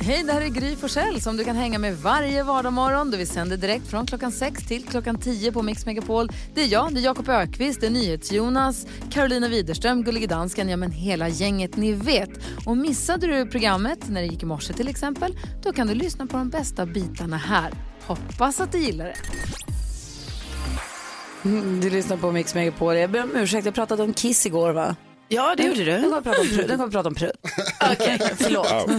Hej, det här är Gry Forssell som du kan hänga med varje vardagsmorgon. Vi sänder direkt från klockan 6 till klockan 10 på Mix Megapol. Det är jag, det är Jakob Ökvist, det är NyhetsJonas, Carolina Widerström, Gullige Dansken, ja men hela gänget ni vet. Och missade du programmet när det gick i morse till exempel, då kan du lyssna på de bästa bitarna här. Hoppas att du gillar det. Mm, Du lyssnar på Mix Megapol. Jag ber om ursäkt, jag pratade om Kiss igår va? Ja, det gjorde Den du. kommer prata om prutt. Den kommer prata om prutt. Okej, förlåt.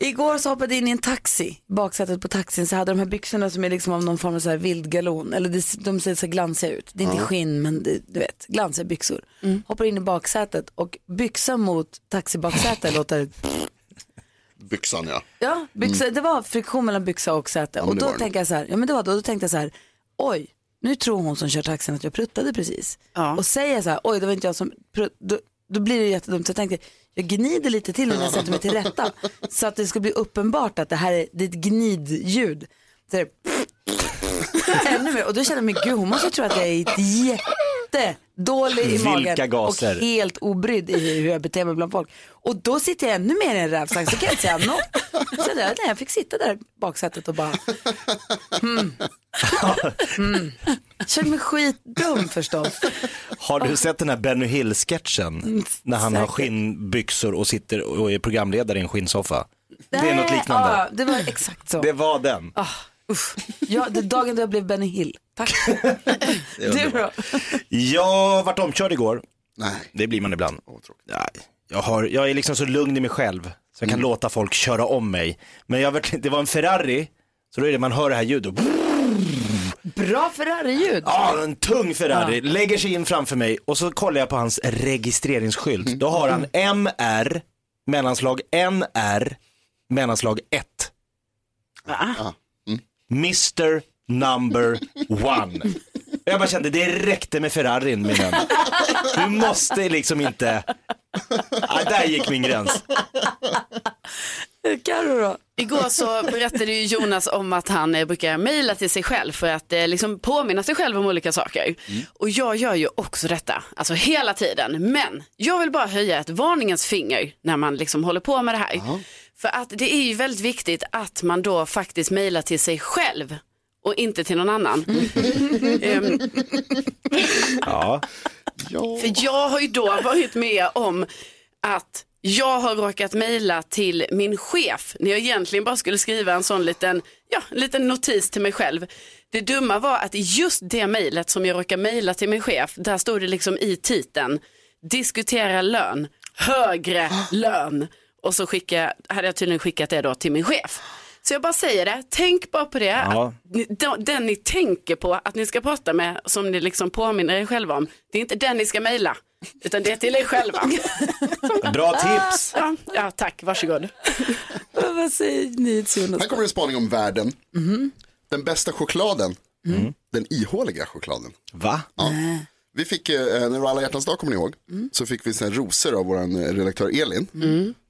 Igår så hoppade jag in i en taxi. Baksätet på taxin så hade de här byxorna som är liksom av någon form av så här vildgalon. Eller det, de ser så glansiga ut. Det är inte skinn men det, du vet, glansiga byxor. Hoppar in i baksätet och byxa mot taxibaksätet låter Byxan ja. Ja, byxa, det var friktion mellan byxa och säte. men och det då var det. tänkte jag så här, ja men det var då, då tänkte jag så här, oj, nu tror hon som kör taxin att jag pruttade precis. Ja. Och säger så här, oj det var inte jag som prutt, då, då blir det jättedumt. Så jag tänkte, jag gnider lite till när jag sätter mig till rätta. så att det ska bli uppenbart att det här är, det är ett gnidljud. Så är det, ännu mer. Och då känner jag, men gud hon måste tro att jag är ett jätte jättedålig i Vilka magen. gaser. Och helt obrydd i hur jag beter mig bland folk. Och då sitter jag ännu mer i en rävsax, så kan jag inte säga något. Så där, nej, jag fick sitta där i baksätet och bara, hmm. Mm. Kände mig skitdum förstås. Har du sett den här Benny Hill-sketchen? När han har säkert. skinnbyxor och sitter och är programledare i en skinnsoffa. Det är något liknande. Ja, det var exakt så. Det var den. Ah, usch. Ja, det är dagen då jag blev Benny Hill. Tack. du då? Jag vart omkörd igår. Nej. Det blir man ibland. Åh. Nej, jag, har, jag är liksom så lugn i mig själv så jag kan låta folk köra om mig. Men jag, det var en Ferrari, så då är det man hör det här ljudet. Bra Ferrari-ljud. Ja, en tung Ferrari, lägger sig in framför mig och så kollar jag på hans registreringsskylt. Då har han MR, mellanslag NR, mellanslag 1. Va? Mr number one. Jag bara kände, det räckte med Ferrarin min vän. Du måste liksom inte, ah, där gick min gräns. Carro då? Igår så berättade ju Jonas om att han eh, brukar mejla till sig själv för att eh, liksom påminna sig själv om olika saker. Och jag gör ju också detta, alltså hela tiden. Men jag vill bara höja ett varningens finger när man liksom håller på med det här. För att det är ju väldigt viktigt att man då faktiskt mejlar till sig själv och inte till någon annan. Ehm, Ja, Ja. För jag har ju då varit med om att jag har råkat mejla till min chef när jag egentligen bara skulle skriva en sån liten, ja, en liten notis till mig själv. Det dumma var att just det mejlet som jag råkade mejla till min chef, där stod det liksom i titeln, diskutera lön, högre lön. Och så skicka, hade jag tydligen skickat det då till min chef. Så jag bara säger det, tänk bara på det. Ja. Att ni, den- ni tänker på att ni ska prata med, som ni liksom påminner er själva om, det är inte den ni ska mejla, utan det är till er själva. bra tips. Ja, ja tack, varsågod. Vad säger NyhetsJonas? Här kommer en spaning om världen. Mhm. Den bästa chokladen, den ihåliga chokladen. Va? Ja. Vi fick, eh, när det var alla hjärtans dag kommer ni ihåg, Mm. så fick vi sen rosor av vår redaktör Elin.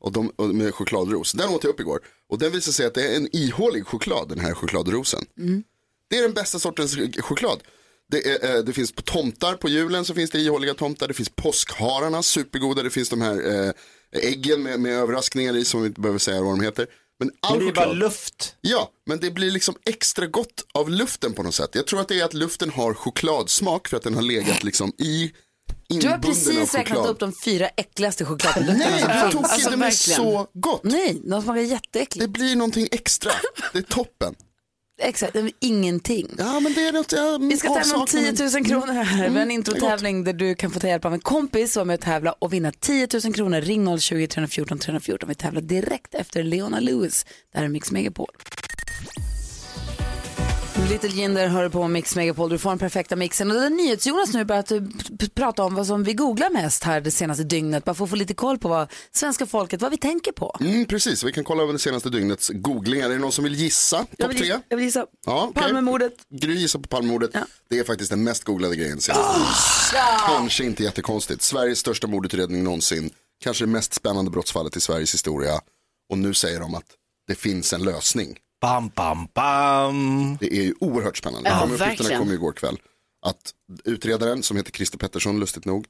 Och de, och med chokladros. Den åt jag upp igår. Och den visar sig att det är en ihålig choklad, den här chokladrosen. Mm. Det är den bästa sortens choklad. Det, är, eh, det finns på tomtar på julen så finns det ihåliga tomtar. Det finns påskhararna, supergoda. Det finns de här eh, äggen med, med överraskningar i som vi inte behöver säga vad de heter. Men all Men det är bara luft. ja, men det blir liksom extra gott av luften på något sätt. Jag tror att det är att luften har chokladsmak för att den har legat liksom i Du har inbunden precis räknat upp de fyra äckligaste chokladprodukterna Nej, som du finns. tog Alltså, de är verkligen. så gott. Nej, de smakar jätteäckligt. Det blir någonting extra. Det är toppen. Exakt, ingenting. Ja, men det är något, ja, Vi ska tävla om 10 avsaknaden. 000 kronor här. Vi har en är introtävling där du kan få ta hjälp av en kompis som är med och tävla och vinna 10 000 kronor. Ring 020 314 314. Vi tävlar direkt efter Leona Lewis. Det här är Mix Megapol. Little Jinder hör på Mix Megapol. Du får den perfekta mixen. Och det är NyhetsJonas nu börjat eh, prata om vad som vi googlar mest här det senaste dygnet. Bara för att få lite koll på vad svenska folket, vad vi tänker på. Mm, precis, vi kan kolla över det senaste dygnets googlingar. Är det någon som vill gissa? Jag Topp vill, tre? gissa- jag vill gissa. Ja, okej. Palmemordet. Gry gissar på Palmemordet. Ja. Det är faktiskt den mest googlade grejen senaste Kanske inte jättekonstigt. Sveriges största mordutredning någonsin. Kanske det mest spännande brottsfallet i Sveriges historia. Och nu säger de att det finns en lösning. Bam, bam, bam. Det är ju oerhört spännande. Ja, de uppgifterna kom ju igår kväll. Att utredaren som heter Christer Pettersson, lustigt nog,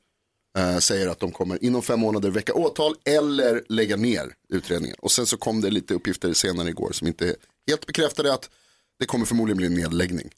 eh, säger att de kommer inom fem månader väcka åtal eller lägga ner utredningen. Och sen så kom det lite uppgifter senare igår som inte är helt bekräftade att det kommer förmodligen bli en nedläggning.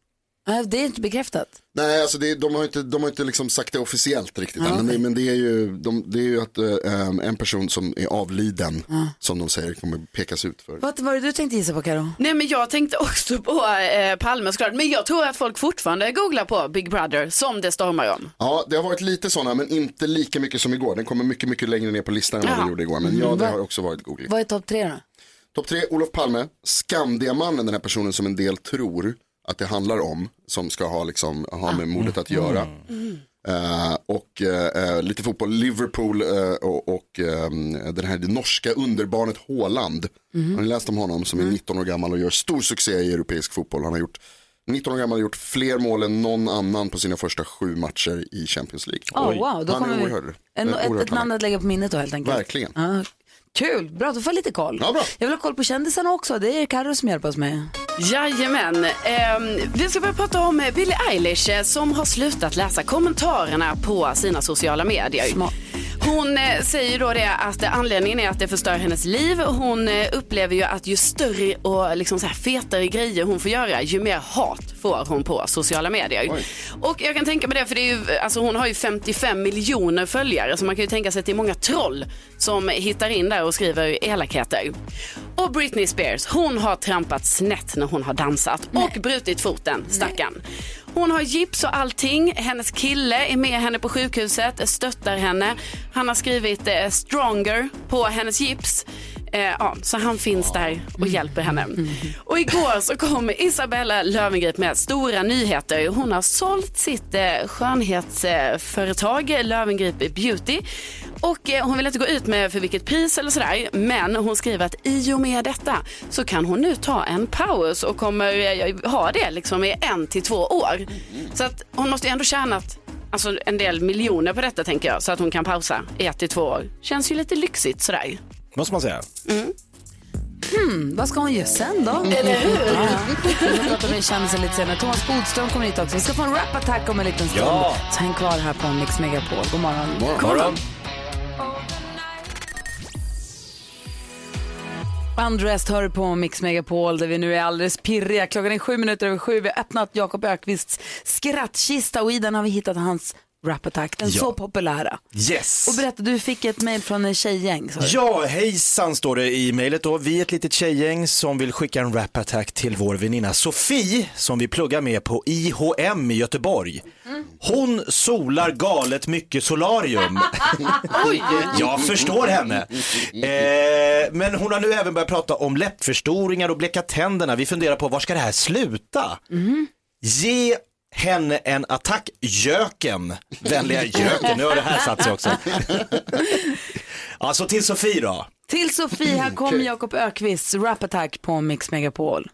Nej, Det är inte bekräftat. Nej, alltså det, de har inte, de har inte liksom sagt det officiellt riktigt. än, men, det, men det är ju, de, det är ju att eh, en person som är avliden, som de säger, kommer pekas ut för. Vad var det du tänkte gissa på Karo? Nej men jag tänkte också på eh, Palme såklart. Men jag tror att folk fortfarande googlar på Big Brother som det stormar om. Ja, det har varit lite sådana, men inte lika mycket som igår. Den kommer mycket, mycket längre ner på listan än vad Ja. den gjorde igår. Men ja, det har också varit googling. Vad är topp tre då? Topp tre, Olof Palme, Skandiamannen, den här personen som en del tror att det handlar om, som ska ha, liksom, ha med mordet att göra. Eh, och eh, lite fotboll, Liverpool eh, och, eh, den här det norska underbarnet Haaland. Har ni läst om honom som är 19 år gammal och gör stor succé i europeisk fotboll. Han har gjort 19 år gammal och gjort fler mål än någon annan på sina första sju matcher i Champions League. Oh, wow, då Han är oerhörd. En, En ett, oerhörd ett namn att lägga på minnet då helt enkelt. Verkligen. Ja, kul, bra, då får jag lite koll. Ja, bra. Jag vill ha koll på kändisarna också, det är Karo som hjälper oss med. Jajamän. Eh, vi ska börja prata om Billie Eilish eh, som har slutat läsa kommentarerna på sina sociala medier. Smart. Hon eh, säger då det att anledningen är att det förstör hennes liv. Hon eh, upplever ju att ju större och liksom så här fetare grejer hon får göra, ju mer hat får hon på sociala medier. Och jag kan tänka mig det, för det är ju, alltså hon har ju 55 miljoner följare, så man kan ju tänka sig att det är många troll som hittar in där och skriver elakheter. Och Britney Spears, hon har trampat snett när hon har dansat och brutit foten, stackarn. Hon har gips och allting. Hennes kille är med henne på sjukhuset, stöttar henne. Han har skrivit eh, stronger på hennes gips. Eh, ja, så han finns där och hjälper henne. Och igår så kom Isabella Löwengrip med stora nyheter. Hon har sålt sitt eh, skönhetsföretag Löwengrip Beauty. Och eh, hon vill inte gå ut med för vilket pris eller sådär. Men hon skriver att i och med detta så kan hon nu ta en paus och kommer eh, ha det liksom i en till två år. Så att hon måste ju ändå tjänat alltså, en del miljoner på detta tänker jag. Så att hon kan pausa i ett till två år. Känns ju lite lyxigt sådär. Måste man säga. Vad ska hon göra sen då? Eller hur? Ja. Vi ska prata med kändisar lite senare. Thomas Bodström kommer hit också. Vi ska få en rap-attack om en liten stund. Ja. Så häng kvar här på Mix Megapol. God morgon. Morgon. Undressed hör du på Mix Megapol där vi nu är alldeles pirriga. Klockan är sju minuter över sju. Vi har öppnat Jakob Ökvists skrattkista och i den har vi hittat hans rap-attack. Den Ja. så populära. Yes. Och berätta, du fick ett mejl från en tjejgäng. du. Ja, hejsan står det i mejlet då. Vi är ett litet tjejgäng som vill skicka en rap-attack till vår väninna Sofie som vi pluggar med på IHM i Göteborg. Hon solar galet mycket solarium. Jag förstår henne. Eh, men hon har nu även börjat prata om läppförstoringar och bleka tänderna. Vi funderar på var ska det här sluta? Ge henne en attack, göken. Vänliga göken, nu har det här satt sig också. Alltså till Sofie då. Till Sofie, här kommer Jakob Ökvists rap-attack på Mix Megapol.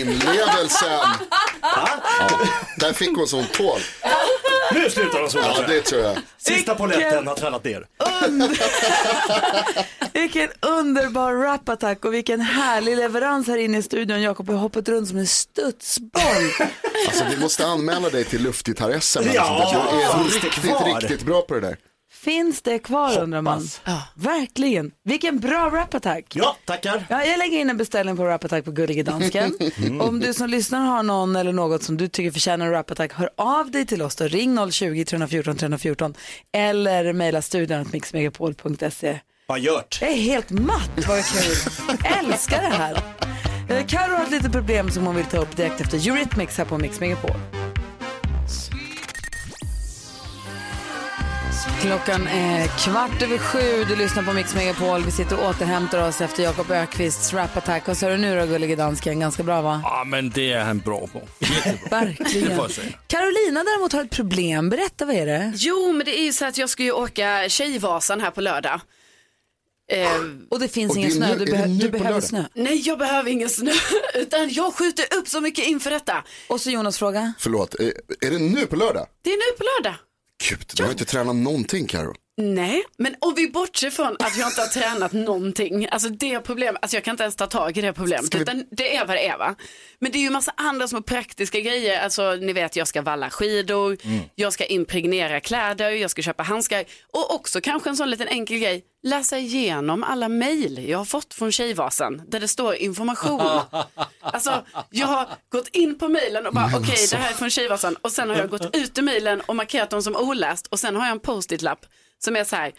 Inlevelsen. Ja, där fick hon som tål. Nu slutar de sola Ja, sig. det tror jag. Sista poletten har trillat ner. Vilken underbar rapattack och vilken härlig leverans här inne i studion. Jakob har hoppat runt som en studsboll. Alltså vi måste anmäla dig till luftgitarr-SM. eller Ja. Du är riktigt, riktigt bra på det där. Finns det kvar undrar man? Hoppas. Verkligen. Vilken bra rapattack. Ja, tackar. Ja, jag lägger in en beställning på rapattack på Gullige Dansken. Om du som lyssnar har någon eller något som du tycker förtjänar en rapattack, hör av dig till oss då. Ring 020-314 314 eller mejla studion mixmegapol.se. Vad gjort? Jag är helt matt, vad kul. Älskar det här. Eh, Karo har ett litet problem som hon vill ta upp direkt efter Eurythmics här på Mix Megapol. Klockan är kvart över sju. Du lyssnar på Mix Megapol. Vi sitter och återhämtar oss efter Jakob Ökvists rap attack. Vad sa du nu då, gullige dansken? Ganska bra, va? Ja, men det är han bra på. Verkligen. Carolina däremot har ett problem. Berätta, vad är det? Jo, men det är ju så att jag ska ju åka Tjejvasan här på lördag. Eh, Och det finns Och ingen det snö. nu- Du, behö- du behöver lördag? snö. nej, jag behöver ingen snö, utan jag skjuter upp så mycket inför detta. Och så Jonas fråga. Förlåt, är, är det nu på lördag? Det är nu på lördag. Gud, du har inte tränat någonting Karo. Nej, men om vi bortser från att jag inte har tränat någonting, alltså det problemet, alltså jag kan inte ens ta tag i det problemet, vi- utan det är vad det är va. Men det är ju massa andra små praktiska grejer, alltså ni vet jag ska valla skidor, jag ska impregnera kläder, jag ska köpa handskar och också kanske en sån liten enkel grej, läsa igenom alla mejl jag har fått från Tjejvasan där det står information. Alltså jag har gått in på mejlen och bara okej alltså. det här är från Tjejvasan och sen har jag gått ut ur mejlen och markerat dem som oläst och sen har jag en post-it-lapp som är så här,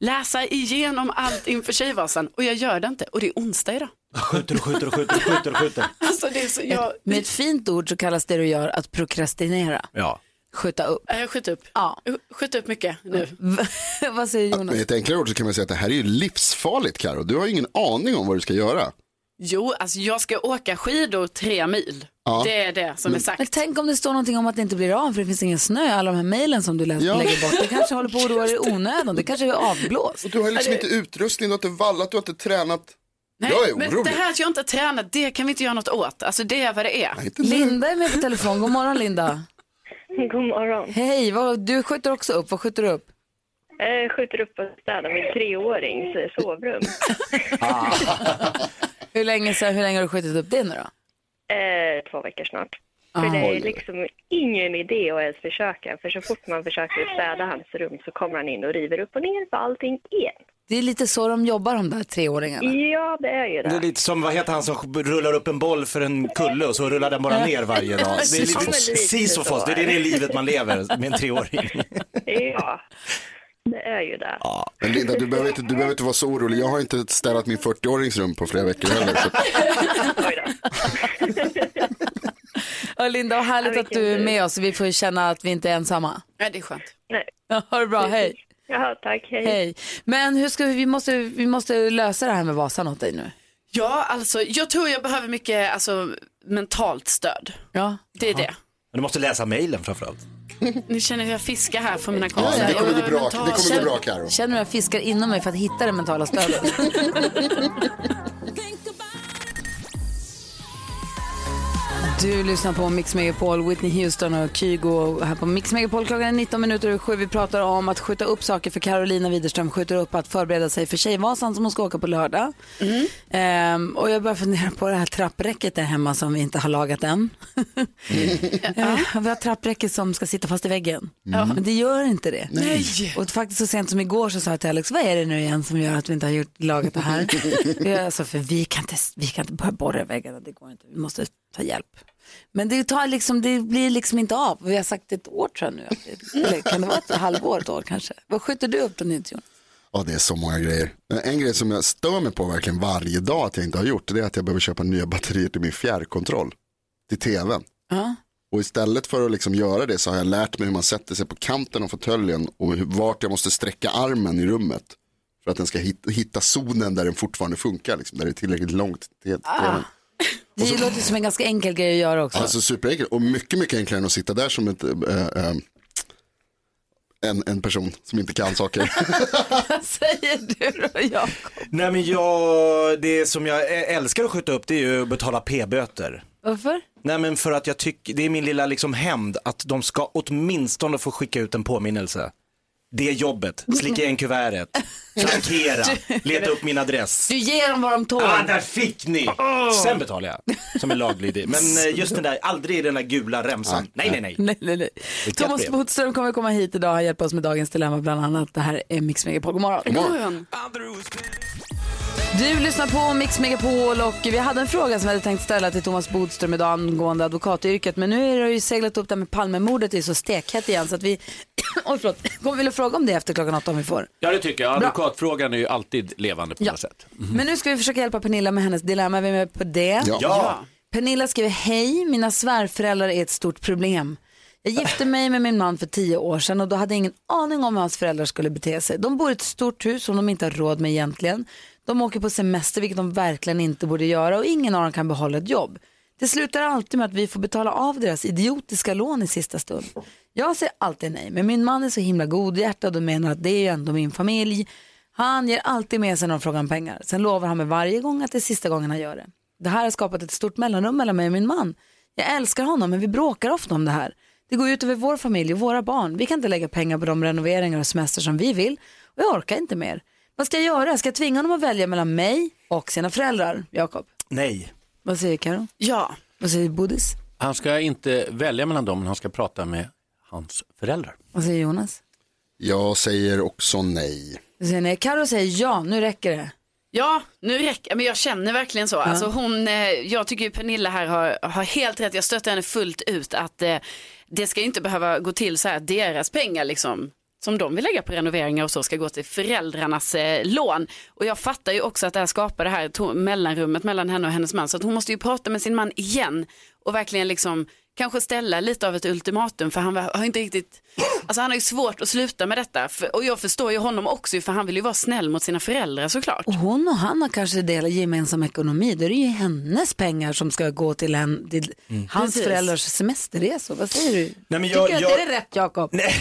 läsa igenom allt inför Tjejvasan och jag gör det inte och det är onsdag idag. Skjuter och skjuter och skjuter och skjuter och skjuter. Alltså det är så, jag, Med ett fint ord så kallas det du gör att prokrastinera. Ja. Skjuta upp. jag skjuter upp, Ja. skjuter upp mycket nu. vad säger Jonas? Med ett enklare ord så kan man säga att det här är ju livsfarligt Karo. Du har ju ingen aning om vad du ska göra. Jo, alltså jag ska åka skidor tre mil. Ja. Det är det som är Men sagt. tänk om det står någonting om att det inte blir av för det finns ingen snö. Alla de här mejlen som du lä- Ja. lägger bort. Det kanske håller på att oroa dig i onödan. Det kanske är avblåst. Och du har liksom inte utrustning, du har inte vallat, du har inte tränat. Nej, jag är men orolig. det här att jag inte har tränat, det kan vi inte göra något åt. Alltså det är vad det är. Nej. Linda är med på telefon. God morgon Linda. God morgon. Hej, vad, du skjuter också upp. Vad skjuter du upp? Jag skjuter upp och städar min treårings sovrum. Hur länge, så, hur länge har du skjutit upp det nu då? Eh, två veckor snart. För Ah. det är liksom ingen idé att ens försöka. För så fort man försöker städa hans rum så kommer han in och river upp och ner på allting igen. Det är lite så de jobbar de där treåringarna. Ja, det är ju Det är det. lite som, vad heter han som rullar upp en boll för en kulle och så rullar den bara ner varje dag. Det är lite Sisyfos. Sisyfos, det är det livet man lever med en treåring. Ja, det är ju det. Men Linda, du behöver, inte, du behöver inte vara så orolig. Jag har inte städat min 40-årings rum på flera veckor heller. Så. Ja, Linda, vad härligt Ja, att du är med oss. Vi får känna att vi inte är ensamma. Ja, det är skönt. Nej. Ja, ha det bra, hej. Jaha, tack. Hej. Hej. Men hur ska vi, vi, måste, vi måste lösa det här med Vasan åt dig nu. Ja, alltså jag tror jag behöver mycket alltså, mentalt stöd. Ja. Det är det. Men du måste läsa mejlen framförallt. Ni känner hur jag fiskar här från mina Ja, kompisar. det kommer Jag bli bra, det kommer bli bra Karo. Känner du att jag fiskar inom mig för att hitta det mentala stödet? Du lyssnar på Mix Megapol, Whitney Houston och Kygo här på Mix Megapol. Klockan är 19 minuter över sju. Vi pratar om att skjuta upp saker för Carolina Widerström skjuter upp att förbereda sig för Tjejvasan som hon ska åka på lördag. Ehm, och jag börjar fundera på det här trappräcket där hemma som vi inte har lagat än. Eh, vi har trappräcket som ska sitta fast i väggen. Men det gör inte det. Nej. Och faktiskt så sent som igår så sa jag till Alex, vad är det nu igen som gör att vi inte har gjort, lagat det här? Alltså, för vi kan, inte, vi kan inte börja borra i väggarna, det går inte. Vi måste ta hjälp. Men det, tar liksom, det blir liksom inte av. Vi har sagt ett år tror jag nu. Eller kan det vara ett halvår, ett år kanske? Vad skjuter du upp då Nils Ja, det är så många grejer. En grej som jag stör mig på verkligen varje dag att jag inte har gjort, det är att jag behöver köpa nya batterier till min fjärrkontroll. Till tvn. Ja. Och istället för att liksom göra det så har jag lärt mig hur man sätter sig på kanten av fåtöljen och vart jag måste sträcka armen i rummet. För att den ska hitta, hitta zonen där den fortfarande funkar, liksom, där det är tillräckligt långt till tvn. Det låter som en ganska enkel grej att göra också. Alltså superenkelt och mycket, mycket enklare än att sitta där som ett, äh, äh, en, en person som inte kan saker. Vad säger du då Jakob? Nej men jag, det som jag älskar att skjuta upp det är ju att betala p-böter. Varför? Nej men för att jag tycker, det är min lilla liksom hämnd att de ska åtminstone få skicka ut en påminnelse. Det är jobbet, slicka in kuvertet, frankera, leta upp min adress. Du ger dem vad de tål. Ah, där fick ni! Sen betalar jag, som är laglydig. Men eh, just den där, aldrig den där gula remsan. Nej, nej, nej. Nej, nej, nej. Thomas. Bodström kommer komma hit idag och hjälpa oss med dagens dilemma bland annat. Det här är Mix Megapol. God morgon. morgon. Du lyssnar på Mix Megapol och vi hade en fråga som vi hade tänkt ställa till Thomas Bodström idag angående advokatyrket. Men nu är det ju seglat upp det här med Palmemordet, det är så stekhett igen så att vi, oj förlåt, kommer vilja fråga om det efter klockan åtta om vi får. Ja, det tycker jag. Advokatfrågan är ju alltid levande på Ja. något sätt. Men nu ska vi försöka hjälpa Pernilla med hennes dilemma, är vi med på det? Ja. Ja, Pernilla skriver, hej, mina svärföräldrar är ett stort problem. Jag gifte mig med min man för tio år sedan och då hade jag ingen aning om hur hans föräldrar skulle bete sig. De bor i ett stort hus som de inte har råd med egentligen. De åker på semester, vilket de verkligen inte borde göra och ingen av dem kan behålla ett jobb. Det slutar alltid med att vi får betala av deras idiotiska lån i sista stund. Jag säger alltid nej, men min man är så himla godhjärtad och menar att det är ju ändå min familj. Han ger alltid med sig när de frågar om pengar. Sen lovar han mig varje gång att det är sista gången han gör det. Det här har skapat ett stort mellanrum mellan mig och min man. Jag älskar honom men vi bråkar ofta om det här. Det går ut över vår familj och våra barn. Vi kan inte lägga pengar på de renoveringar och semester som vi vill och jag orkar inte mer. Vad ska jag göra? Ska jag tvinga honom att välja mellan mig och sina föräldrar? Jakob, nej. vad säger Karo? Ja, Vad säger Bodis? Han ska inte välja mellan dem, men han ska prata med hans föräldrar. Vad säger Jonas? Jag säger också nej. Vad säger nej? Karo säger ja, nu räcker det. Ja, nu räcker men jag känner verkligen så. Alltså hon, eh, jag tycker ju Pernilla här har, har helt rätt, jag stöttar henne fullt ut att eh, det ska inte behöva gå till så här deras pengar liksom som de vill lägga på renoveringar och så ska gå till föräldrarnas eh, lån. Och jag fattar ju också att det här skapar det här mellanrummet mellan henne och hennes man så att hon måste ju prata med sin man igen och verkligen liksom kanske ställa lite av ett ultimatum för han har inte riktigt, alltså han har ju svårt att sluta med detta för, och jag förstår ju honom också för han vill ju vara snäll mot sina föräldrar såklart. Och hon och han har kanske delat gemensam ekonomi. Då är det ju hennes pengar som ska gå till, en, till hans Precis. föräldrars semesterresor. Vad säger du? Nej, men Tycker jag- du att jag- det är rätt Jakob? Nej.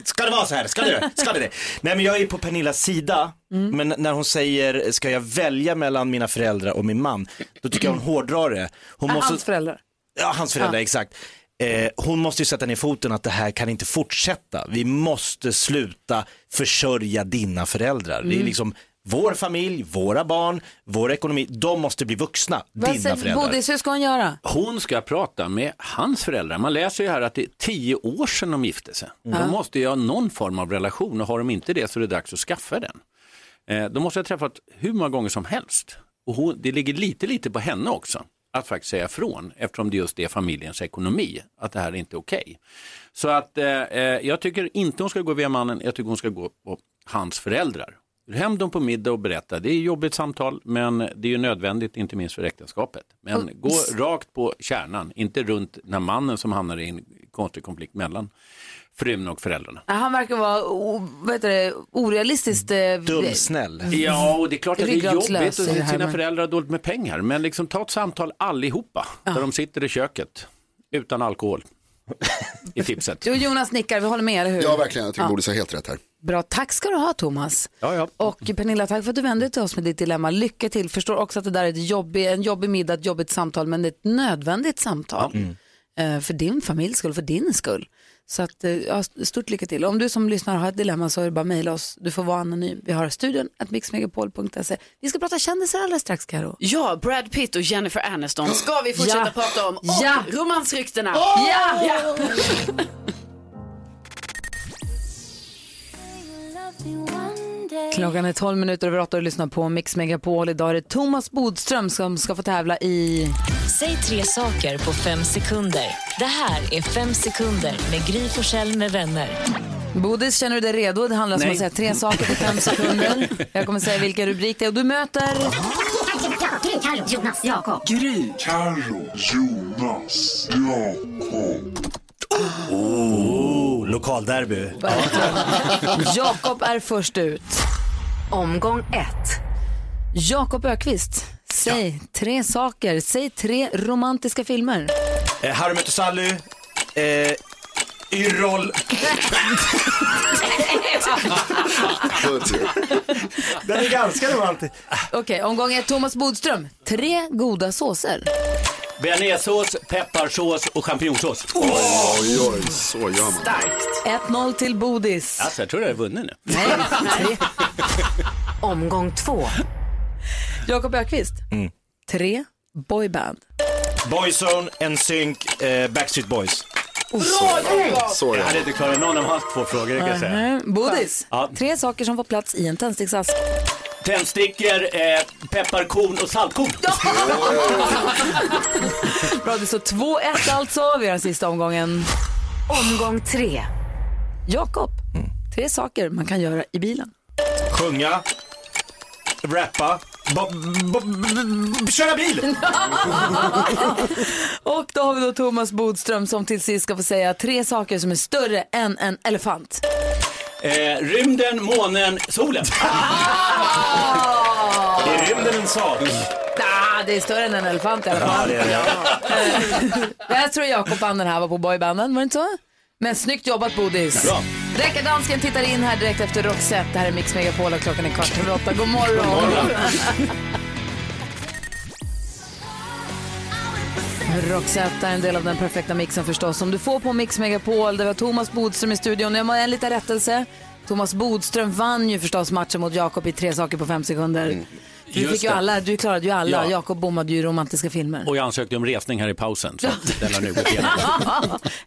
Ska det vara så här? Ska det Ska det det? Nej men jag är på Pernillas sida, Mm. men när hon säger ska jag välja mellan mina föräldrar och min man, då tycker jag hon hårdrar det. Hon måste... Hans föräldrar. Ja, hans föräldrar, exakt. Eh, hon måste ju sätta ner foten att det här kan inte fortsätta. Vi måste sluta försörja dina föräldrar. Mm. Det är liksom vår familj, våra barn, vår ekonomi. De måste bli vuxna, Vad dina säger föräldrar. Bodis, hur ska hon göra? Hon ska prata med hans föräldrar. Man läser ju här att det är tio år sedan de gifte sig. De måste ju ha någon form av relation och har de inte det så är det dags att skaffa den. Eh, de måste ha träffat hur många gånger som helst. Och hon, det ligger lite, lite på henne också att faktiskt säga ifrån eftersom det just är familjens ekonomi att det här är inte okej. Så att eh, eh, jag tycker inte hon ska gå via mannen, jag tycker hon ska gå på hans föräldrar. Hem dem på middag och berätta. Det är jobbigt samtal men det är ju nödvändigt inte minst för äktenskapet. Men gå rakt på kärnan, inte runt den här mannen som hamnar i en konstig konflikt mellan frun och föräldrarna. Han verkar vara o, vad heter det, orealistiskt... Eh, Dumsnäll. Ja, och det är klart att det är Ryggradslös jobbigt det och här sina föräldrar har dåligt med pengar. Men liksom ta ett samtal allihopa, där de sitter i köket utan alkohol i tipset. Jo, Jonas nickar, vi håller med, eller hur? Ja, verkligen. Jag tycker Bodis har helt rätt här. Bra, tack ska du ha Thomas. Ja, ja. Och Pernilla, tack för att du vände dig till oss med ditt dilemma. Lycka till. Förstår också att det där är ett jobbig, en jobbig middag, ett jobbigt samtal, men det är ett nödvändigt samtal. Eh, för din familjs skull, för din skull. Så att, eh, ja, stort lycka till. Om du som lyssnar har ett dilemma så är det bara att mejla oss. Du får vara anonym. Vi har studion at mixmegapol.se. Vi ska prata kändisar alldeles strax, Karo. Ja, Brad Pitt och Jennifer Aniston ska vi fortsätta Ja. prata om. Och Ja. romansryktena. Ja! Ja. Klockan är 12 minuter över 8 och du lyssnar på Mix Megapol. Idag är det Thomas Bodström som ska få tävla i... Säg tre saker på fem sekunder. Det här är Fem sekunder med Gry Forssell med vänner. Bodis, känner du dig redo? Det handlar om Nej. att säga tre saker på fem sekunder. Jag kommer säga vilka rubrik det är och du möter... Carro, Jonas, Jakob. Oh, lokalderby. Jakob är först ut. Omgång ett. Jakob Ökvist, säg tre saker. Säg tre romantiska filmer. Eh, Harry möter Sally, eh, Yrrol. Den är ganska romantisk. Okej, omgång ett. Thomas Bodström. Tre goda såser. Bearnaisesås, pepparsås och champinjonsås. Oj, oj, så gör man. Starkt. 1-0 till Bodis. Alltså, jag tror jag är vunnit nu. Nej. Omgång två. Jakob Ökvist. Tre boyband. Boyzone, NSYNC, eh, Backstreet Boys. Så Jag ja. hade inte klarat någon av hans två frågor, kan jag säga. Mhm. Bodis. Ja. Tre saker som får plats i en tändsticksask. Tändstickor, eh, pepparkorn och saltkorn. Bra, det står 2-1 alltså. Vi har den sista omgången. Omgång tre. Jakob. Tre saker man kan göra i bilen. Sjunga, rappa, bo, bo, bo, köra bil. Och då har vi då Thomas Bodström som till sist ska få säga tre saker som är större än en elefant. Eh, rymden, månen, solen. Är rymden en sak? Ah, det är större än en elefant i alla fall. Ja, det är det. Jag tror Jakob vann den här var på boybanden, var det inte så? Men snyggt jobbat Bodis. Bra. Deckardansken tittar in här direkt efter Roxette. Det här är Mix Megapol och klockan är kvart över åtta. God morgon. Roxette är en del av den perfekta mixen förstås som du får på Mix Megapol. Det var Thomas Bodström i studion. Jag har en liten rättelse. Thomas Bodström vann ju förstås matchen mot Jakob i tre saker på fem sekunder. Du, Just fick ju det. alla, du klarade ju alla. Ja. Jakob bommade ju romantiska filmer. Och jag ansökte om resning här i pausen, så den har nu gått igenom.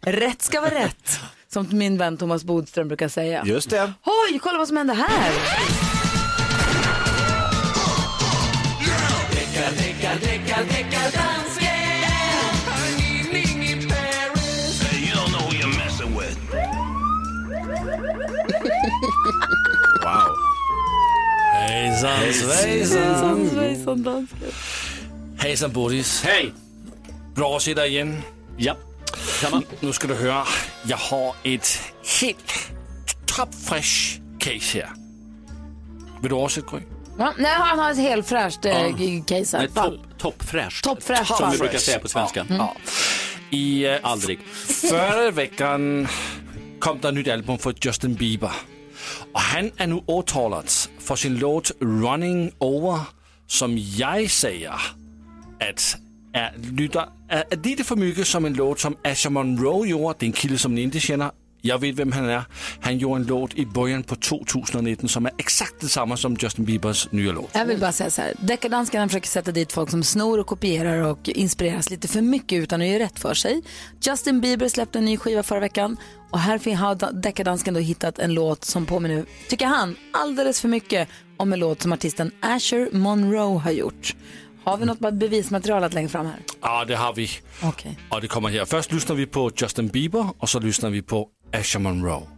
rätt ska vara rätt, som min vän Thomas Bodström brukar säga. Just det. Oj, kolla vad som hände här. Wow. Hejsan svejsan. Svejsan dansken. Hejsan Bodis. Hej! Bra att se dig igen. Ja, samma. Nu ska du höra, jag har ett helt topfresh case här. Vill du också Gry? Ja, nej, han har ett helt fräscht eh, case här. Nej, topp, toppfräscht. Toppfräscht Som fall. vi brukar säga på svenska. Ja. I uh, Aldrig. förra veckan kom der et nyt album fra Justin Bieber. Og han er nu åtalad för sin låt Running Over, som jag säger att är, lyder, är, är lite för mycket som en låt, som Asher Monroe gjorde. Det är en kille som ni inte känner. Jeg ved, hvem han er. Han gjorde en låt i början på 2019, som er exakt det samme som Justin Biebers nye låt. Jag vill bara säga så här, deckardanskarna försöker sätta dit folk som snor och kopierar och inspireras lite för mycket utan att göra rätt för sig. Justin Bieber släppte en ny skiva förra veckan och här har deckardansken då hittat en låt som påminner, tycker han, alldeles för mycket om en låt som artisten Asher Monroe har gjort. Har vi något bevismaterial att lägga fram här? Ja, det har vi. Okej. Og det kommer her. Først lyssnar vi på Justin Bieber, og så lyssnar vi på Asher Monroe.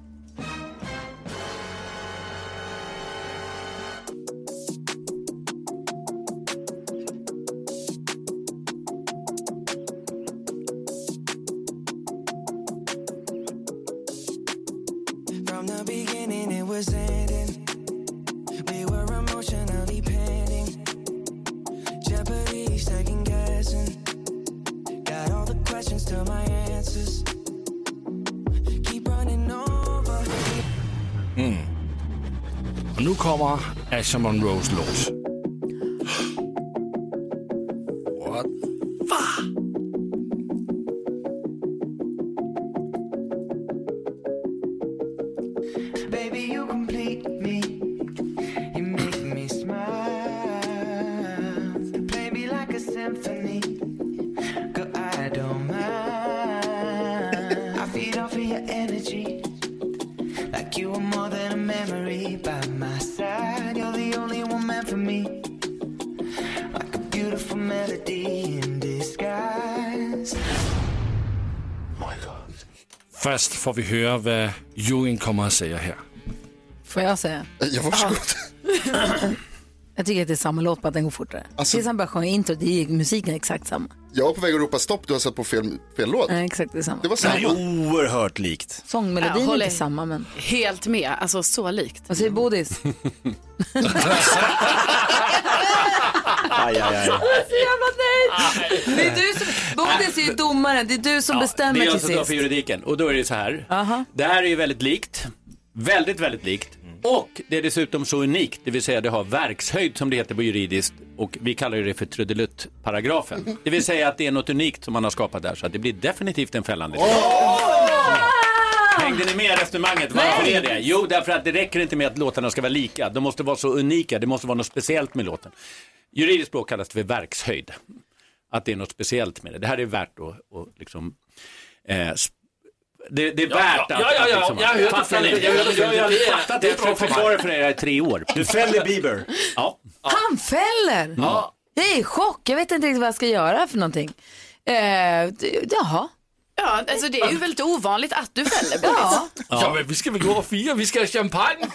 Og kommer Asher Monroes låt. Får vi høre, hvad juryen kommer at sige her. Får jag säga? Ja, varsågod. Jag tycker att det är samma låt, bara att den går fortare. Alltså- Tills han börjar sjunga intro, det är musiken är exakt samma. Jag var på väg att ropa stopp, du har satt på fel, fel låt. Nej, exakt detsamma. Det var Det är samma. oerhört likt. Sångmelodin Jag är inte samma, men... Helt med, alltså så likt. Vad säger Bodis? Aj, aj, aj. Jag är så jävla nöjd. Det är du som, Bodis är ju domaren, det är du som Det bestämmer är jag till som tar för juridiken. Och då är det så här. Aha. Det här är ju väldigt likt. Väldigt, väldigt likt. Och det är dessutom så unikt, det vill säga det har verkshöjd som det heter på juridiskt och vi kallar ju det för trudelutt-paragrafen. Det vill säga att det är något unikt som man har skapat där så att det blir definitivt en fällande dom. Hängde ni med i resonemanget? Varför är det? Jo, därför att det räcker inte med att låtarna ska vara lika. De måste vara så unika, det måste vara något speciellt med låten. Juridiskt språk kallas det för verkshöjd. Att det är något speciellt med det. Det här är värt att, att liksom eh, det, det är värt ja, att... ja, ja, att liksom, jag har hört fattar det. Jag- jag- jag- Jag har det Jag för mig. förklarar för er i tre år. Du fäller Bieber. Ja. Han fäller! Ja. Jag är i chock, jag vet inte riktigt vad jag ska göra för någonting. Eh, jaha. Ja, alltså det är ju väldigt ovanligt att du fäller Bodis. Ja. Ja, men vi ska väl gå och fira, vi ska ha champagne.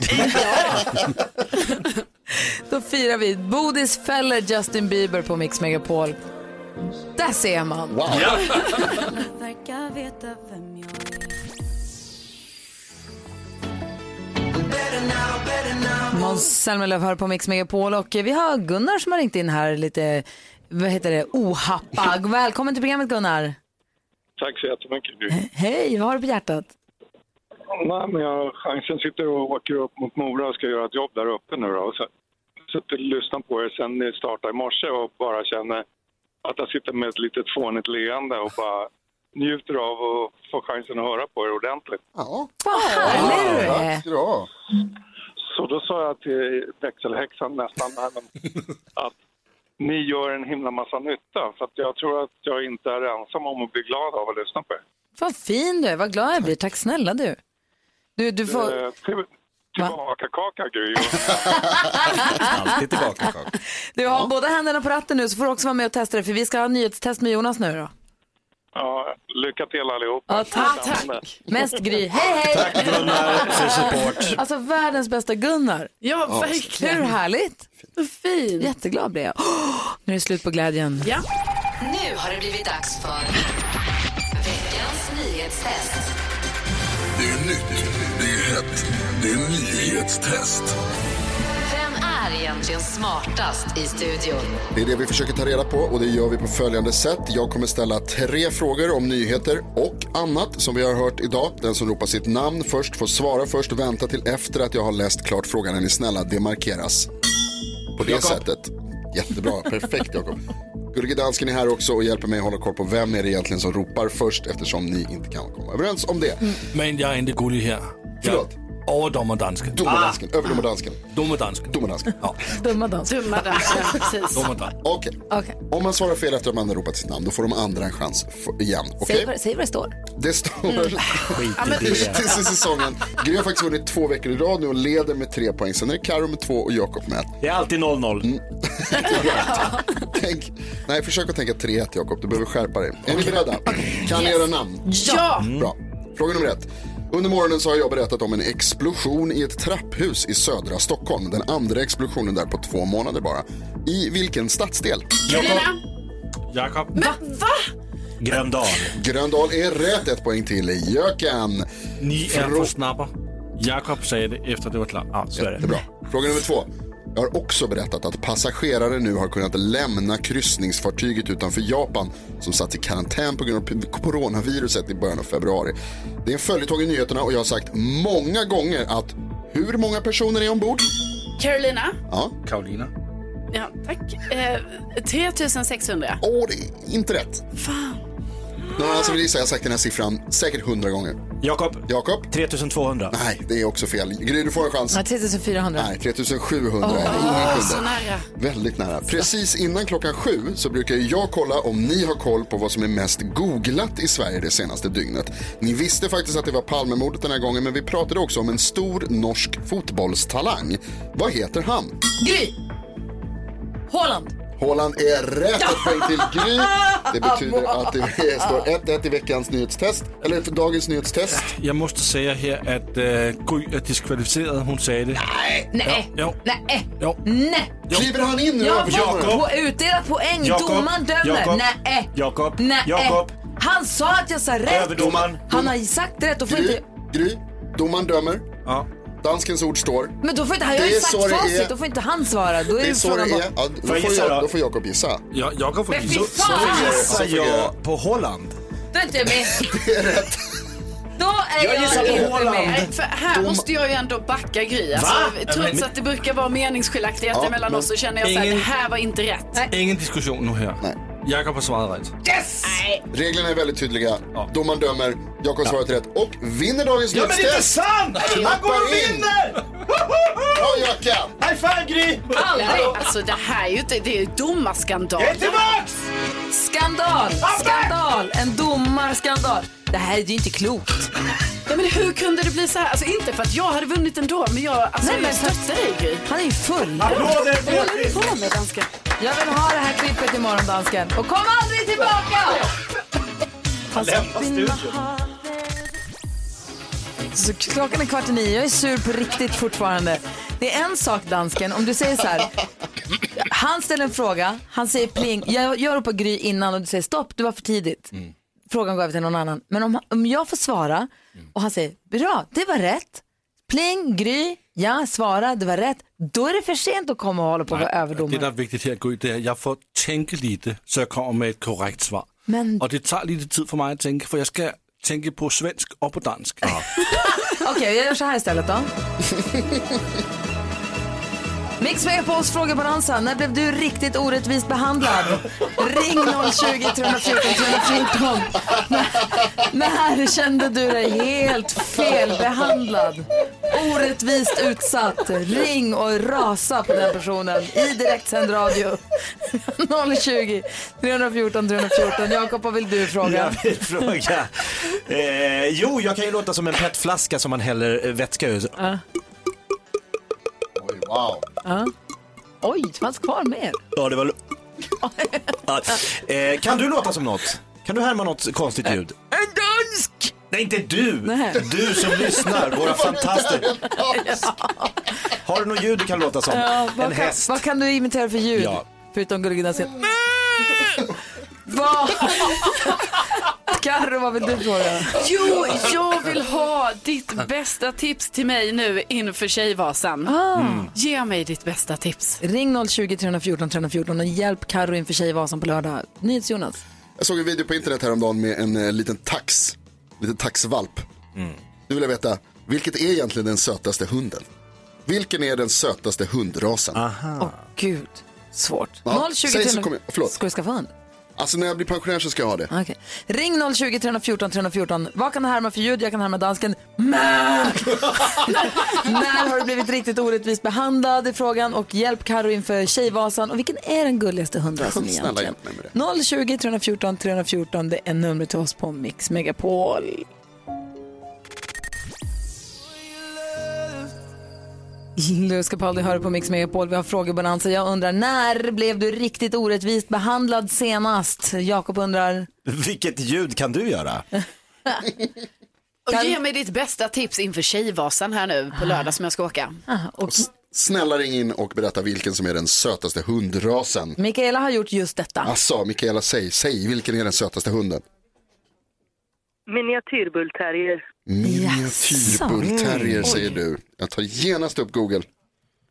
Då firar vi. Bodis fäller Justin Bieber på Mix Megapol. Där ser man. Wow. Ja. Måns Zelmerlöw hör på Mix Megapol och vi har Gunnar som har ringt in här lite, vad heter det, ohappag. Välkommen till programmet Gunnar. Tack så jättemycket. Du. Hej, vad har du på hjärtat? Nej, men jag, chansen sitter och åker upp mot Mora och ska göra ett jobb där uppe nu då. Så, suttit och lyssnat på er sen ni startade i morse och bara känner att jag sitter med ett litet fånigt leende och bara njuter av att få chansen att höra på er ordentligt. Ja, Vad härlig du tack är. ska du ha. Så då sa jag till växelhäxan nästan att ni gör en himla massa nytta. För att jag tror att jag inte är ensam om att bli glad av att lyssna på er. Vad fin du är, vad glad jag blir. Tack snälla du. Du, du får... Eh, till, tillbaka kaka Gry. Alltid tillbaka. Kaka. Du har båda händerna på ratten nu så får du också vara med och testa det för vi ska ha nyhetstest med Jonas nu då. Ja, lycka till allihopa. Ja, tack. Spännande. Mest Gry. Hej hej! Tack Gunnar för support. Alltså världens bästa Gunnar. Ja, Hur verkligen. härligt? Så fin. Jätteglad blev jag. Åh, nu är det slut på glädjen. Ja. Nu har det blivit dags för veckans nyhetstest. Det är nytt, det är hett, det är nyhetstest. Vem är egentligen smartast i studion? Det är det vi försöker ta reda på och det gör vi på följande sätt. Jag kommer ställa tre frågor om nyheter och annat som vi har hört idag. Den som ropar sitt namn först får svara först och vänta till efter att jag har läst klart frågan. Är ni snälla? Det markeras. På det Jakob. sättet. Jättebra, perfekt Jakob. Gullige dansken är här också och hjälper mig att hålla koll på vem är det egentligen som ropar först eftersom ni inte kan komma överens om det. Men jag är inte gullig här. Förlåt. Överdommardansken. Domardansken, överdomardansken, Domardansken. domardansken. Ja, Dumma dans. Dumma. Ja, precis. domardansken. Okej, Okej, om man svarar fel efter att man har ropat sitt namn då får de andra en chans f- igen. Okej? säg, vad- säg vad det står. Det står Mm. hittills i säsongen. Gry har faktiskt vunnit två veckor i rad nu och leder med tre poäng. Sen är det Karo med två och Jakob med ett. Det är alltid 0-0. Tänk, nej, försök att tänka 3-1 Jakob, du behöver skärpa dig. Är ni beredda? Kan ni era namn? Ja. Bra. Fråga nummer ett. Under morgonen så har jag berättat om en explosion i ett trapphus i södra Stockholm. Den andra explosionen där på två månader bara. I vilken stadsdel? Carolina. Jakob. Men va? Gröndal. Gröndal är rätt, ett poäng till Jöken. Ni är för snabba. Jakob sa det efter det var klart. Ja, så är det. Jättebra. Fråga nummer två. Jag har också berättat att passagerare nu har kunnat lämna kryssningsfartyget utanför Japan som satt i karantän på grund av coronaviruset i början av februari. Det är en följetong i nyheterna och jag har sagt många gånger att hur många personer är ombord? Carolina. Ja, Karolina. Ja, tack. Eh, 3600. åh det är inte rätt. Fan. Någon annan som vill gissa? Jag har sagt den här siffran säkert hundra gånger. Jakob. Jakob? 3200. Nej, det är också fel. Gry, du får en chans. Ja, 3400. Nej, 3700 är det. Ingen Så kunde. nära. Väldigt nära. Precis innan klockan sju så brukar jag kolla om ni har koll på vad som är mest googlat i Sverige det senaste dygnet. Ni visste faktiskt att det var Palmemordet den här gången men vi pratade också om en stor norsk fotbollstalang. Vad heter han? Gry! Håland! Haaland är rätt, ett poäng till Gry. Det betyder att det står 1-1 i veckans nyhetstest, eller för dagens nyhetstest. Jag måste säga här att äh, Gry är diskvalificerad. Hon sa det. Nej, Jo. nej, Jo. nej. Kliver han in nu? Jag får på utdelat poäng. Jakob. Domaren dömer. Nej. Jakob. Nej. Jakob. Han sa att jag sa rätt. Överdomaren. Han har sagt rätt och får Gry, inte... Gry, domaren dömer. Ja. Danskens ord står. Men då får inte han, jag har ju så sagt facit, är. då får inte han svara. Då är Det är så det är. Ja, då, Får jag då? då får Jakob gissa. Ja, Jakob får Men gissa. fy fan! Gissar jag på Holland? Då är inte jag med. Det är rätt. Då är Jag jag, gissar på inte Holland. med. Nej, för här måste jag ju ändå backa Gry. Alltså, trots att det brukar vara meningsskiljaktigheter Ja, mellan men- oss så känner jag så här, Ingen- det här var inte rätt. Ingen diskussion nu här. Nej. Jakob har svarat rätt. Reglerna är väldigt tydliga. Ja. Domaren dömer. Jakob svarat rätt och vinner dagens Ja men det är inte sant! Han går och in. vinner! Bra Jöken! High five Gry! Aldrig. Alltså det här är ju inte, det är ju domarskandal. Jag är tillbaks! Skandal! Skandal! En domarskandal. Det här är ju inte klokt. Ja, men hur kunde det bli så här? Alltså inte för att jag hade vunnit ändå, men jag, alltså, Nej, men jag för- stöttar dig Gry. Han är ju full. Applåder Vad håller du på med dansken? Jag vill ha det här klippet imorgon, dansken. Och kom aldrig tillbaka! Han lämnar studion. Så klockan är kvart i nio. Jag är sur på riktigt fortfarande. Det är en sak, dansken, om du säger så här. Han ställer en fråga, han säger pling. Jag, jag ropar Gry innan och du säger stopp, det var för tidigt. Frågan går över till någon annan. Men om, om jag får svara och han säger bra, det var rätt. Pling, Gry, ja, svara, det var rätt. Då är det för sent att komma och hålla på och vara Det överdomare. der er vigtigt her, Gry, det at jeg får tænke lite, så jeg kommer med et korrekt svar. Men Og det tager lite tid for mig at tænke, for jeg skal tænke på svensk og på dansk. Okej, jag gör så här istället då. Mix Megapols frågebalansa. När blev du riktigt orättvist behandlad? Ring 020 314 314. När, när kände du dig helt felbehandlad? Orättvist utsatt. Ring och rasa på den personen i direktsänd radio. 020 314 314. Jakob, vad vill du fråga? Jag vill fråga. Eh, jo, jag kan ju låta som en petflaska som man häller vätska ur. Ja. Oj, wow. Ja. Oj, det fanns kvar mer. Ja, det var... Ja, eh, kan du låta som något? Kan du härma något konstigt ljud? En dansk! Nej, inte du! Nej. Du som lyssnar, våra fantaster. Har du något ljud du kan låta som? Ja, vad, en kan, häst. vad kan du imitera för ljud? Ja. Förutom Gullige Dansken. Vad? Carro, vad vill du fråga? Jo, jag vill ha ditt bästa tips till mig nu inför Tjejvasan. Ah. Ge mig ditt bästa tips. Ring 020 314 314 och hjälp Carro inför Tjejvasan på lördag. NyhetsJonas. Jag såg en video på internet häromdagen med en eh, liten tax. liten taxvalp. Nu vill jag veta, vilket är egentligen den sötaste hunden? Vilken är den sötaste hundrasen? Åh gud, svårt. Ja, 020 säg så 300 kommer jag- förlåt. Ska du skaffa hund? Alltså när jag blir pensionär så ska jag ha det. Okej. Ring 020 314 314. Vad kan härma för ljud? Jag kan härma dansken. När har du blivit riktigt orättvist behandlad i frågan? Och hjälp Carro inför Tjejvasan. Och vilken är den gulligaste hundrasen egentligen? hjälp mig med det. 020 314 314. Det är numret till oss på Mix Megapol. Louis Capaldi hör på Mix Megapol. Vi har frågebonanza. Jag undrar, när blev du riktigt orättvist behandlad senast? Jakob undrar. Vilket ljud kan du göra? Och ge mig ditt bästa tips inför Tjejvasan här nu på lördag som jag ska åka. Och Snälla ring in och berätta vilken som är den sötaste hundrasen. Mikaela har gjort just detta. Alltså, Mikaela, säg, säg vilken är den sötaste hunden? Miniatyrbullterrier. Miniatyrbullterrier säger du. Jag tar genast upp Google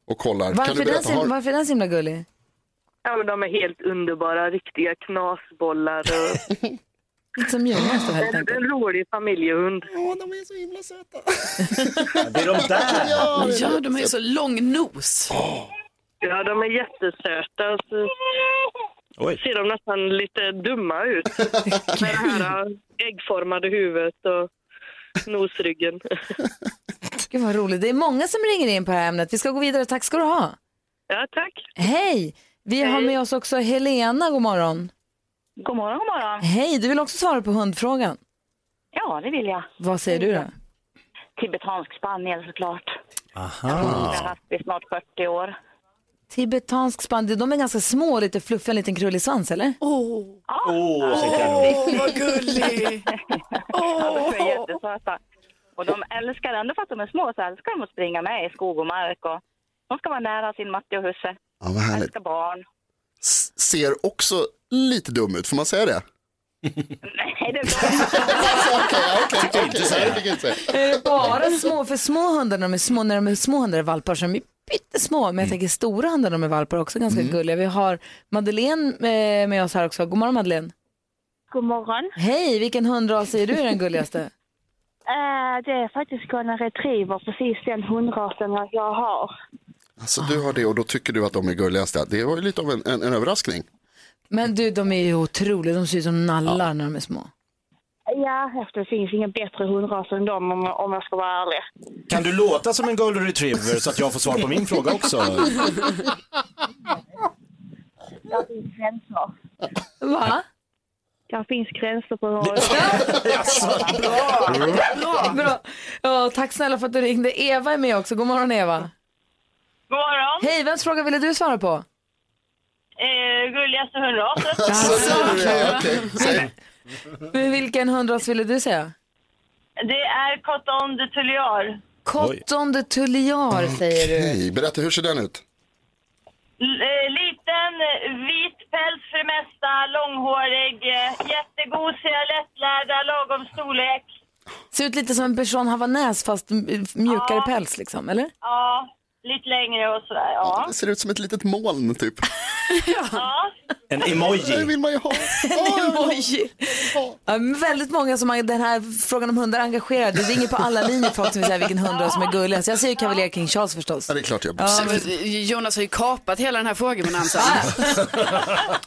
och kollar. kan Varför, den, berätta? så- Har... varför är den så himla gullig? Ja, men de är helt underbara, riktiga knasbollar. Och... Som Jonas då helt en, enkelt. en rolig familjehund. Ja, de är så himla söta. Det är de där! Ja, Ja, de är så lång nos. Ja, de är jättesöta. Så Oj. ser de nästan lite dumma ut. Med det här äggformade huvudet och nosryggen. Gud vad roligt. Det är många som ringer in på det här ämnet. Vi ska gå vidare. Tack ska du ha. Ja, tack. Hej! Vi har med oss också Helena. God morgon. God morgon, god morgon. Hej, du vill också svara på hundfrågan. Ja, det vill jag. Vad säger du då? Tibetansk spaniel såklart. Jag Aha. har haft i snart 40 år. Tibetansk spaniel, de är ganska små, lite fluffiga, en liten krullig svans eller? Åh, Åh, säger Carro. vad gullig. Ja, de är jättesöta. Och de älskar, ändå fast de är små, så älskar de att springa med i skog och mark. Och de ska vara nära sin matte och husse. Ja, vad härligt. Älskar barn. S- Ser också lite dum ut, får man säga det? Nej, det fick jag inte. Är det bara små, för små hundar när de är små, när de är små hundar är valpar är pyttesmå, men jag tänker stora hundar de är valpar är också ganska Mm. gulliga. Vi har Madeleine eh, med oss här också. God morgon Madeleine. God morgon. Hej, vilken hundras säger du är den gulligaste? Eh, det är faktiskt golden retriever, precis den hundrasen jag har. Alltså du har det och då tycker du att de är gulligast. Det var ju lite av en, en, en överraskning. Men du, de är ju otroliga. De ser ut som nallar när de är små. Ja, efter det finns ingen bättre hundras än dem om, om jag ska vara ärlig. Kan du låta som en golden retriever så att jag får svar på min fråga också? Där finns gränser. Va? Där finns gränser på hur... Bra. Bra. Ja, tack snälla för att du ringde. Eva är med också. God morgon Eva. God morgon. Hej, vems fråga ville du svara på? Eh, gulligaste hundrasen. Men vilken hundras ville du säga? Det är Coton de Tulliar. Coton de Tulliar säger du. Okej, berätta hur ser den ut? L- eh, liten, vit päls för det mesta, långhårig, eh, jättegosiga, lättlärda, lagom storlek. Ser ut lite som en person havanäs fast m- mjukare Ja. päls liksom, eller? Ja, lite längre och sådär. Ja. Det ser ut som ett litet moln typ. ja. En emoji. Det vill man ju ha. emoji. Ja, väldigt många som har den här frågan om hundar engagerar. Det ringer på alla linjer folk som vill säga vilken hundras som är gulligast. Jag säger kavaljer King Charles förstås. Ja, det är klart jag Ja, men Jonas har ju kapat hela den här frågebonanzan.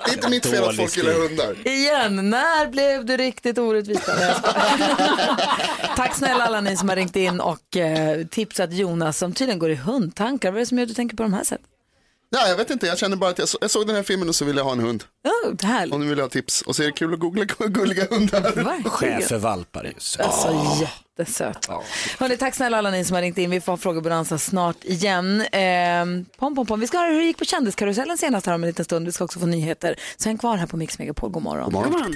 Det är inte mitt fel att folk gillar hundar. Igen, när blev du riktigt orättvis? Tack snälla alla ni som har ringt in och eh, tipsat Jonas som tydligen går i hundtankar. Vad är det som gör att du tänker på de här sätten? Ja, jag vet inte, jag känner bara att jag, så, jag såg den här filmen och så ville jag ha en hund. Oh, härligt. Och nu vill jag ha tips. Och så är det kul att googla gulliga hundar. Schäfervalpar är ju så. Alltså jättesöt. Hörrni, tack snälla alla ni som har ringt in. Vi får ha frågebonanza snart igen. Eh, pom, pom, pom. Vi ska höra hur det gick på kändiskarusellen senast här om en liten stund. Vi ska också få nyheter. Så häng kvar här på Mix Megapol. God morgon. God morgon.